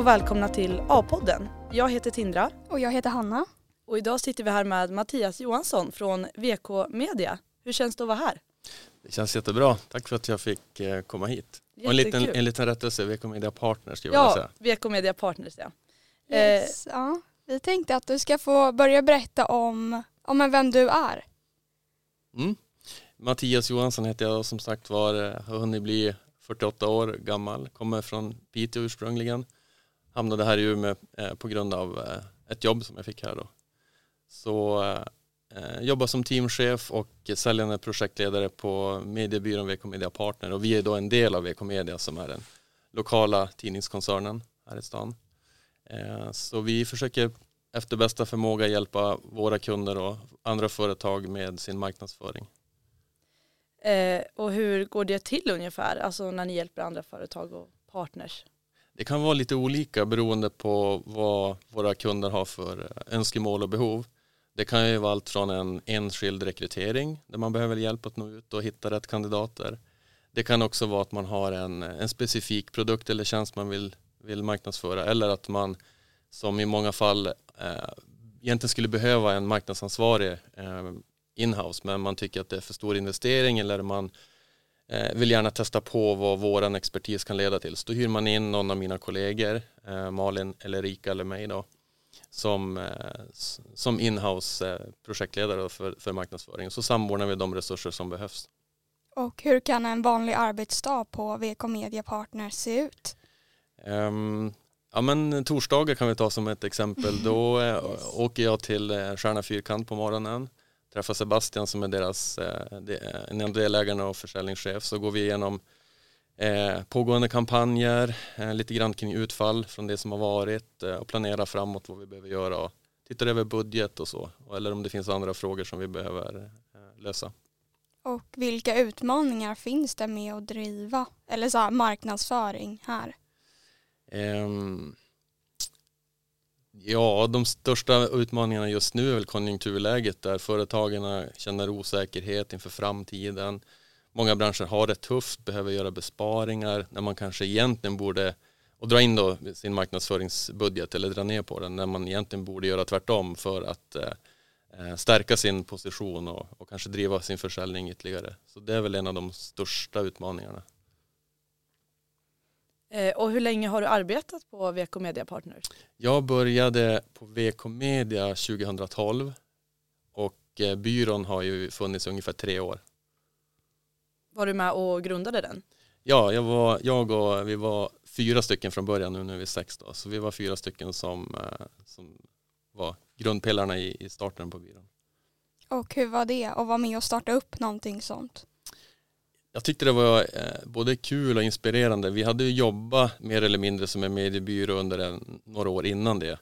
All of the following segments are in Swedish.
och välkomna till A-podden. Jag heter Tindra Och jag heter Hanna. och idag sitter vi här med Mattias Johansson från VK Media. Hur känns det att vara här? Det känns jättebra. Tack för att jag fick eh, komma hit. Och en liten, en liten rättelse, VK Media Partner skulle jag vilja Ja. VK Media Partners ja. Eh, Yes, ja. Vi tänkte att du ska få börja berätta om, om vem du är. Mm. Mattias Johansson heter jag och som sagt var, eh, har hunnit bli 48 år gammal, kommer från Piteå ursprungligen. Hamnade här i Umeå eh, på grund av eh, ett jobb som jag fick här då. Så eh, jobbar som teamchef och säljande projektledare på mediebyrån VK Media Partner och vi är då en del av VK Media som är den lokala tidningskoncernen här i stan. Eh, så vi försöker efter bästa förmåga hjälpa våra kunder och andra företag med sin marknadsföring. eh, och hur går det till ungefär, alltså när ni hjälper andra företag och partners? Det kan vara lite olika beroende på vad våra kunder har för eh, önskemål och behov. Det kan ju vara allt från en enskild rekrytering där man behöver hjälp att nå ut och hitta rätt kandidater. Det kan också vara att man har en, en specifik produkt eller tjänst man vill, vill marknadsföra eller att man som i många fall eh, egentligen skulle behöva en marknadsansvarig eh, inhouse men man tycker att det är för stor investering eller man eh, vill gärna testa på vad våran expertis kan leda till. Så då hyr man in någon av mina kollegor, eh, Malin eller Rika eller mig då, som, eh, som inhouse eh, projektledare för, för marknadsföring. Så samordnar vi de resurser som behövs. Och hur kan en vanlig arbetsdag på VK Media Partners se ut? Ehm, ja men torsdagar kan vi ta som ett exempel. Då eh, åker jag till eh, Stjärna Fyrkant på morgonen. Träffar Sebastian som är deras eh, de, en av delägarna och försäljningschef. Så går vi igenom eh, pågående kampanjer, eh, lite grann kring utfall från det som har varit eh, och planerar framåt vad vi behöver göra. Och tittar över budget och så. Eller om det finns andra frågor som vi behöver eh, lösa. Och vilka utmaningar finns det med att driva eller så här, marknadsföring här? Ehm, ja, de största utmaningarna just nu är väl konjunkturläget där företagen känner osäkerhet inför framtiden. Många branscher har det tufft, behöver göra besparingar när man kanske egentligen borde och dra in då sin marknadsföringsbudget eller dra ner på den när man egentligen borde göra tvärtom för att eh, eh stärka sin position och, och kanske driva sin försäljning ytterligare. Så det är väl en av de största utmaningarna. Eh, och hur länge har du arbetat på VK Media Partners? Jag började på VK Media 2012 och eh, byrån har ju funnits i ungefär tre år. Var du med och grundade den? Ja, jag, var, jag och vi var fyra stycken från början, nu, nu är vi sex då. Så vi var fyra stycken som, eh, som var grundpelarna i, i starten på byrån. Och hur var det att vara med och starta upp någonting sånt? Jag tyckte det var eh, både kul och inspirerande. Vi hade ju jobbat mer eller mindre som en mediebyrå under en, några år innan det.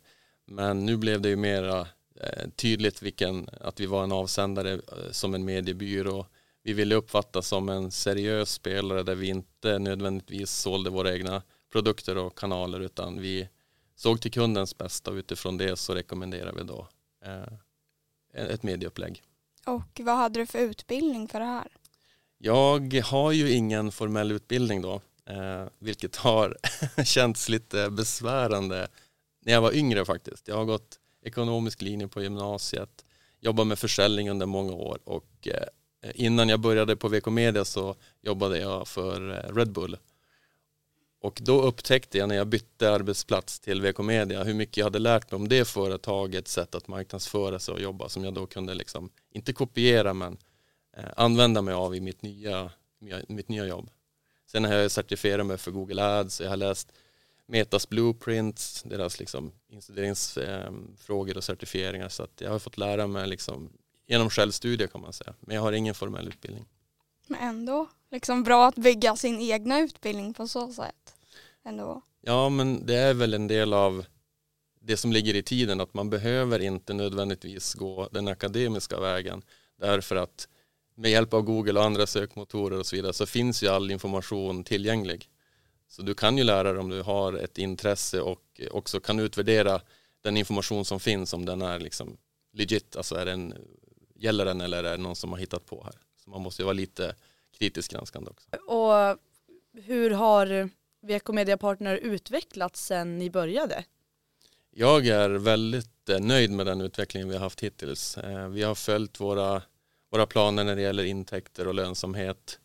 Men nu blev det ju mera eh, tydligt vilken, att vi var en avsändare eh, som en mediebyrå. Vi ville uppfattas som en seriös spelare där vi inte nödvändigtvis sålde våra egna produkter och kanaler utan vi såg till kundens bästa och utifrån det så rekommenderar vi då eh, ett medieupplägg. Och vad hade du för utbildning för det här? Jag har ju ingen formell utbildning då, eh, vilket har känts lite besvärande när jag var yngre faktiskt. Jag har gått ekonomisk linje på gymnasiet, jobbat med försäljning under många år och eh, innan jag började på VK Media så jobbade jag för eh, Red Bull. Och då upptäckte jag när jag bytte arbetsplats till VK Media hur mycket jag hade lärt mig om det företagets sätt att marknadsföra sig och jobba som jag då kunde liksom, inte kopiera men använda mig av i mitt nya, mitt nya jobb. Sen har jag certifierat mig för Google Ads, jag har läst Metas blueprints, deras liksom incideringsfrågor och certifieringar så att jag har fått lära mig liksom genom självstudier kan man säga. Men jag har ingen formell utbildning. Men ändå liksom bra att bygga sin egna utbildning på så sätt. Ändå. Ja men det är väl en del av det som ligger i tiden att man behöver inte nödvändigtvis gå den akademiska vägen därför att med hjälp av Google och andra sökmotorer och så vidare så finns ju all information tillgänglig. Så du kan ju lära dig om du har ett intresse och också kan utvärdera den information som finns om den är liksom legit, alltså är den, gäller den eller är det någon som har hittat på här. Så man måste ju vara lite kritiskt granskande också. Och hur har VK Media Partner utvecklats sedan ni började? Jag är väldigt eh, nöjd med den utvecklingen vi har haft hittills. Eh, vi har följt våra, våra planer när det gäller intäkter och lönsamhet.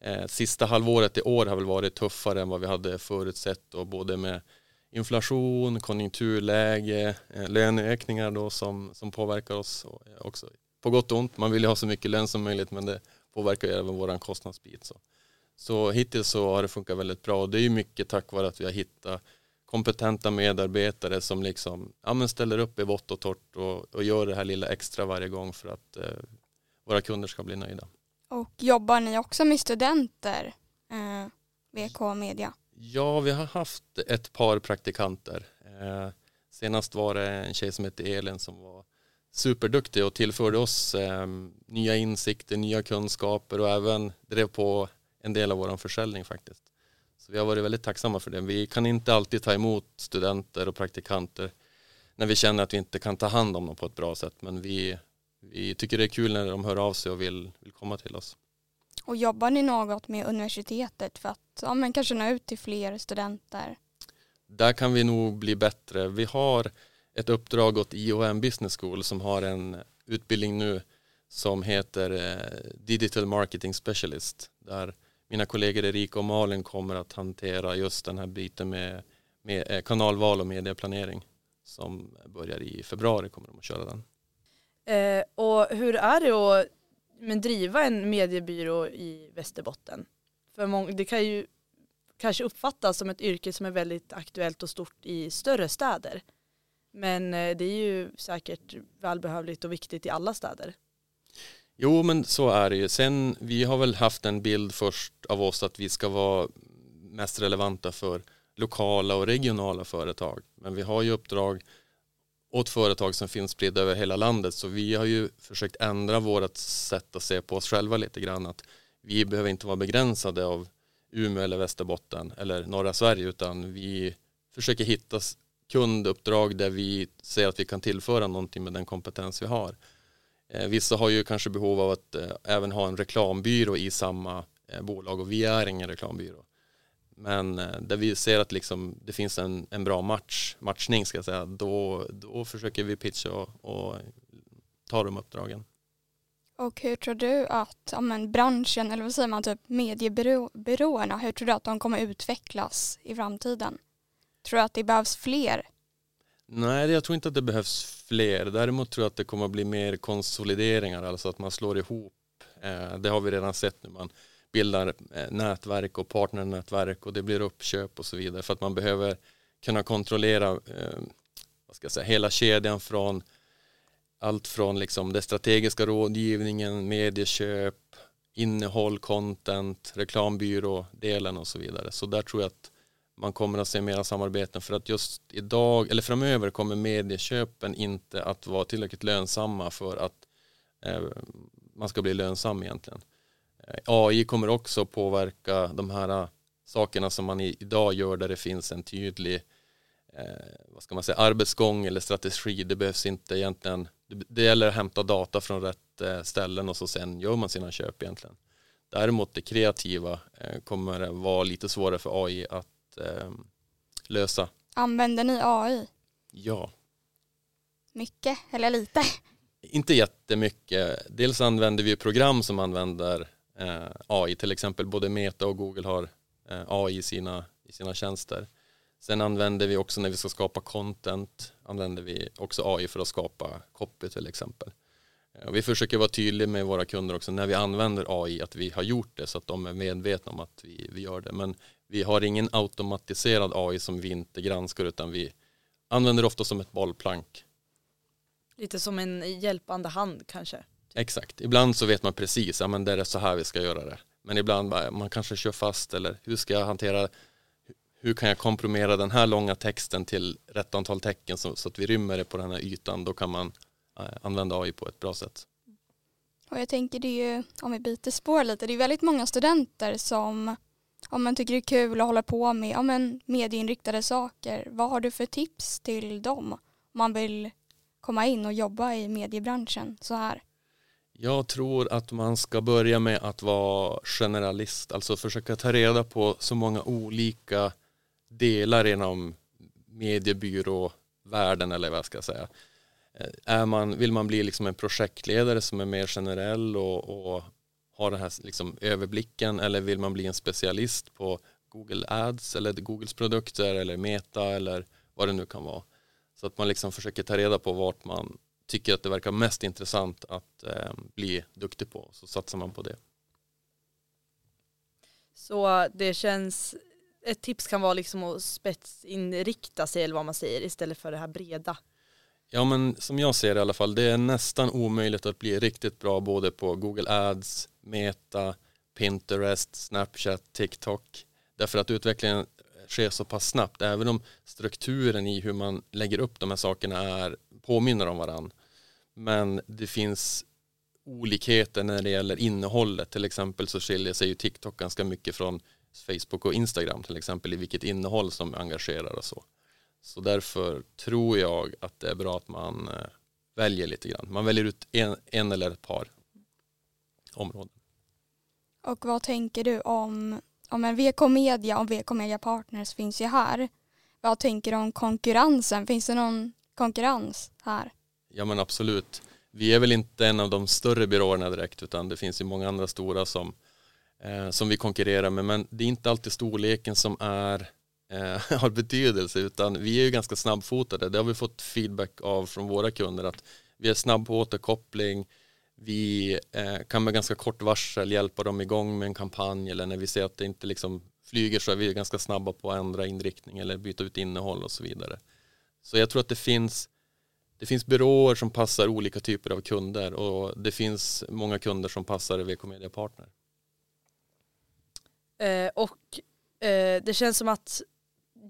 Eh, sista halvåret i år har väl varit tuffare än vad vi hade förutsett och både med inflation, konjunkturläge, eh, löneökningar då som, som påverkar oss eh, också på gott och ont. Man vill ju ha så mycket lön som möjligt men det påverkar ju även våran kostnadsbit. Så. så hittills så har det funkat väldigt bra och det är ju mycket tack vare att vi har hittat kompetenta medarbetare som liksom, ja, men ställer upp i vått och torrt och, och gör det här lilla extra varje gång för att eh, våra kunder ska bli nöjda. Och jobbar ni också med studenter, eh, VK Media? Ja, vi har haft ett par praktikanter. Eh, senast var det en tjej som hette Elin som var superduktig och tillförde oss eh, nya insikter, nya kunskaper och även drev på en del av vår försäljning faktiskt. Så vi har varit väldigt tacksamma för det. Vi kan inte alltid ta emot studenter och praktikanter när vi känner att vi inte kan ta hand om dem på ett bra sätt. Men vi, vi tycker det är kul när de hör av sig och vill, vill komma till oss. Och jobbar ni något med universitetet för att ja, men kanske nå ut till fler studenter? Där kan vi nog bli bättre. Vi har ett uppdrag åt IOM Business School som har en utbildning nu som heter eh, Digital Marketing Specialist där mina kollegor Erika och Malin kommer att hantera just den här biten med, med eh, kanalval och medieplanering som börjar i februari kommer de att köra den. Eh, och hur är det att men, driva en mediebyrå i Västerbotten? För många, det kan ju kanske uppfattas som ett yrke som är väldigt aktuellt och stort i större städer. Men eh, det är ju säkert välbehövligt och viktigt i alla städer. Jo, men så är det ju. Sen, vi har väl haft en bild först av oss att vi ska vara mest relevanta för lokala och regionala företag. Men vi har ju uppdrag åt företag som finns spridda över hela landet. Så vi har ju försökt ändra vårt sätt att se på oss själva lite grann. Att vi behöver inte vara begränsade av Umeå eller Västerbotten eller norra Sverige utan vi försöker hitta kunduppdrag där vi ser att vi kan tillföra någonting med den kompetens vi har. Eh, vissa har ju kanske behov av att eh, även ha en reklambyrå i samma eh, bolag och vi är ingen reklambyrå. Men där vi ser att liksom det finns en, en bra match, matchning ska jag säga, då, då försöker vi pitcha och, och ta de uppdragen. Och hur tror du att ja, men branschen, eller vad säger man, typ mediebyråerna, hur tror du att de kommer utvecklas i framtiden? Tror du att det behövs fler Nej, jag tror inte att det behövs fler. Däremot tror jag att det kommer att bli mer konsolideringar, alltså att man slår ihop. Eh, det har vi redan sett nu. Man bildar eh, nätverk och partnernätverk och det blir uppköp och så vidare för att man behöver kunna kontrollera eh, vad ska jag säga, hela kedjan från allt från liksom det strategiska rådgivningen, medieköp, innehåll, content, reklambyrå, delen och så vidare. Så där tror jag att man kommer att se mera samarbeten för att just idag eller framöver kommer medieköpen inte att vara tillräckligt lönsamma för att eh, man ska bli lönsam egentligen. Eh, AI kommer också påverka de här uh, sakerna som man idag gör där det finns en tydlig eh, vad ska man säga, arbetsgång eller strategi. Det behövs inte egentligen, det, gäller att hämta data från rätt eh, ställen och så sen gör man sina köp egentligen. Däremot det kreativa eh, kommer vara lite svårare för AI att eh, lösa. Använder ni AI? Ja. Mycket eller lite? Inte jättemycket. Dels använder vi program som använder eh, Eh, AI, till exempel både Meta och Google har eh, AI i sina, i sina tjänster. Sen använder vi också när vi ska skapa content, använder vi också AI för att skapa copy till exempel. Eh, och vi försöker vara tydliga med våra kunder också när vi använder AI att vi har gjort det så att de är medvetna om att vi, vi gör det. Men vi har ingen automatiserad AI som vi inte granskar utan vi använder ofta som ett bollplank. Lite som en hjälpande hand kanske? Exakt, ibland så vet man precis, ja men det är så här vi ska göra det. Men ibland man kanske kör fast eller hur ska jag hantera, hur kan jag komprimera den här långa texten till rätt antal tecken så, så att vi rymmer det på den här ytan, då kan man eh, använda AI på ett bra sätt. Och jag tänker det är ju, om vi byter spår lite, det är väldigt många studenter som om man tycker det är kul att hålla på med ja, men medieinriktade saker. Vad har du för tips till dem om man vill komma in och jobba i mediebranschen så här? Jag tror att man ska börja med att vara generalist, alltså försöka ta reda på så många olika delar inom mediebyråvärlden eller vad jag ska säga. Eh, är man, vill man bli liksom en projektledare som är mer generell och, och har den här liksom överblicken eller vill man bli en specialist på Google Ads eller Googles produkter eller Meta eller vad det nu kan vara. Så att man liksom försöker ta reda på vart man tycker att det verkar mest intressant att eh, bli duktig på så satsar man på det. Så det känns, ett tips kan vara liksom att spetsinrikta sig eller vad man säger istället för det här breda. Ja men som jag ser det i alla fall, det är nästan omöjligt att bli riktigt bra både på Google Ads, Meta, Pinterest, Snapchat, TikTok. Därför att utvecklingen sker så pass snabbt, även om strukturen i hur man lägger upp de här sakerna är, påminner om varandra. Men det finns olikheter när det gäller innehållet. Till exempel så skiljer sig ju TikTok ganska mycket från Facebook och Instagram till exempel i vilket innehåll som engagerar och så. Så därför tror jag att det är bra att man eh, väljer lite grann. Man väljer ut en, en eller ett par områden. Och vad tänker du om, om en VK Media och VK Media Partners finns ju här. Vad tänker du om konkurrensen? Finns det någon konkurrens här? Ja men absolut. Vi är väl inte en av de större byråerna direkt utan det finns ju många andra stora som, eh, som vi konkurrerar med men det är inte alltid storleken som är eh, har betydelse utan vi är ju ganska snabbfotade. Det har vi fått feedback av från våra kunder att vi är snabb på återkoppling. Vi eh, kan med ganska kort varsel hjälpa dem igång med en kampanj eller när vi ser att det inte liksom flyger så är vi ganska snabba på att ändra inriktning eller byta ut innehåll och så vidare. Så jag tror att det finns det finns byråer som passar olika typer av kunder och det finns många kunder som passar VK Media Partner. Eh, och eh, det känns som att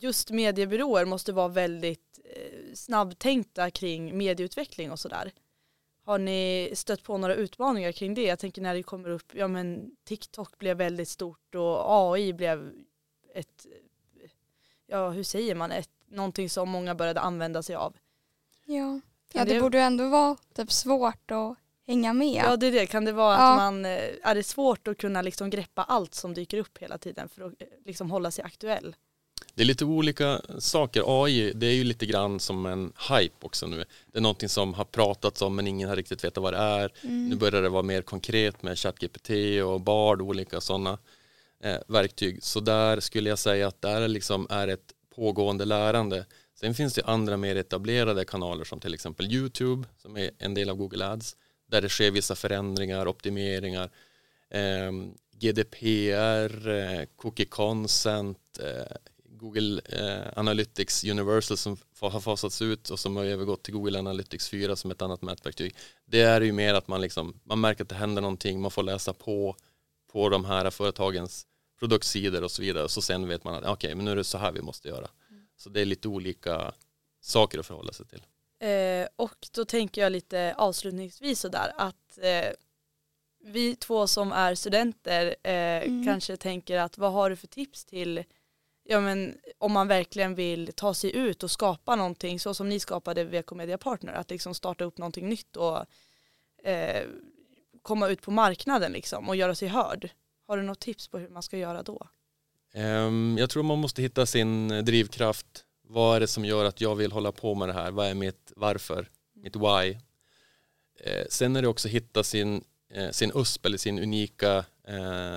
just mediebyråer måste vara väldigt eh, snabbtänkta kring medieutveckling och sådär. Har ni stött på några utmaningar kring det? Jag tänker när det kommer upp, ja men TikTok blev väldigt stort och AI blev ett, ja hur säger man, ett, någonting som många började använda sig av. Ja, ja det, det borde ändå vara typ svårt att hänga med. Ja det är det, kan det vara ja. att man, eh, är det svårt att kunna liksom greppa allt som dyker upp hela tiden för att eh, liksom hålla sig aktuell? Det är lite olika saker. AI, det är ju lite grann som en hype också nu. Det är någonting som har pratats om men ingen har riktigt vetat vad det är. Mm. Nu börjar det vara mer konkret med ChatGPT och Bard och olika sådana eh, verktyg. Så där skulle jag säga att där liksom är ett pågående lärande. Sen finns det andra mer etablerade kanaler som till exempel YouTube som är en del av Google Ads där det sker vissa förändringar, optimeringar. Eh, GDPR, eh, cookie consent, eh, Google eh, Analytics Universal som har fasats ut och som har övergått till Google Analytics 4 som ett annat mätverktyg. Det är ju mer att man, liksom, man märker att det händer någonting, man får läsa på på de här företagens produktsidor och så vidare och så sen vet man att okej, okay, men nu är det så här vi måste göra. Så det är lite olika saker att förhålla sig till. Eh, och då tänker jag lite avslutningsvis sådär att eh, vi två som är studenter eh, mm. kanske tänker att vad har du för tips till ja, men, om man verkligen vill ta sig ut och skapa någonting så som ni skapade VK Media Partner, att liksom starta upp någonting nytt och eh, komma ut på marknaden liksom och göra sig hörd. Har du något tips på hur man ska göra då? Ehm, jag tror man måste hitta sin eh, drivkraft. Vad är det som gör att jag vill hålla på med det här? Vad är mitt varför? Mitt why? Eh, sen är det också hitta sin, eh, sin USP eller sin unika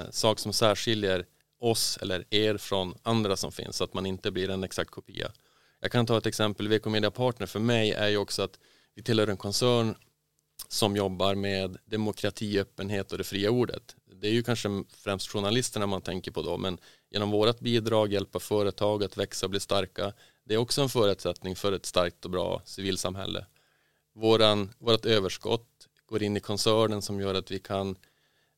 sak som särskiljer oss eller er från andra som finns så att man inte blir en exakt kopia. Jag kan ta ett exempel, VK Media Partner för mig är ju också att vi tillhör en koncern som jobbar med demokrati, öppenhet och det fria ordet. Det är ju kanske främst journalisterna man tänker på då, men genom vårt bidrag hjälpa företag att växa och bli starka. Det är också en förutsättning för ett starkt och bra civilsamhälle. Våran, vårt överskott går in i koncernen som gör att vi kan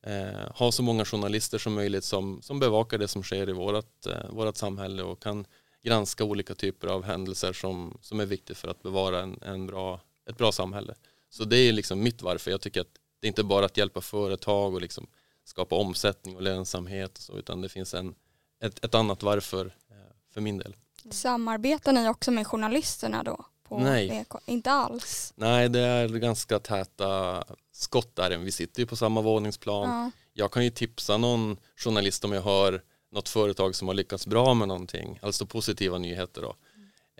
eh, ha så många journalister som möjligt som, som bevakar det som sker i vårt, eh, vårt samhälle och kan granska olika typer av händelser som, som är viktigt för att bevara en, en bra, ett bra samhälle. Så det är liksom mitt varför. Jag tycker att det är inte bara att hjälpa företag och liksom skapa omsättning och lönsamhet och så, utan det finns en, ett, ett annat varför eh, för min del. Samarbetar ni också med journalisterna då? på Nej. VK? Inte alls? Nej, det är ganska täta skott där. Vi sitter ju på samma våningsplan. Ja. Jag kan ju tipsa någon journalist om jag har något företag som har lyckats bra med någonting, alltså positiva nyheter då.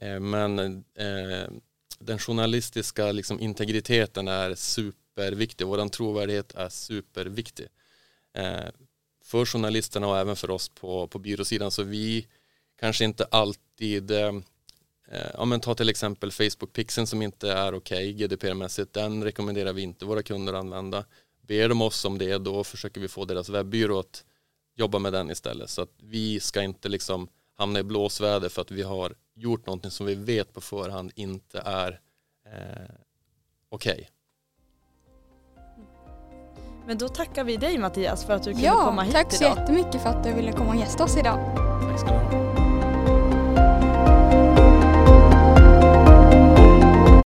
Eh, Men eh, den journalistiska liksom, integriteten är superviktig, vår trovärdighet är superviktig. Eh, för journalisterna och även för oss på, på byråsidan så vi kanske inte alltid eh, eh Ja men ta till exempel Facebook-pixeln som inte är okej GDPR-mässigt. Den rekommenderar vi inte våra kunder att använda. Ber de oss om det då försöker vi få deras webbyrå att jobba med den istället. Så att vi ska inte liksom hamna i blåsväder för att vi har gjort någonting som vi vet på förhand inte är eh, okej. Men då tackar vi dig Mattias för att du kunde komma Ja, hit tack så idag. jättemycket för att du ville komma och gästa oss idag. Tack ska du ha.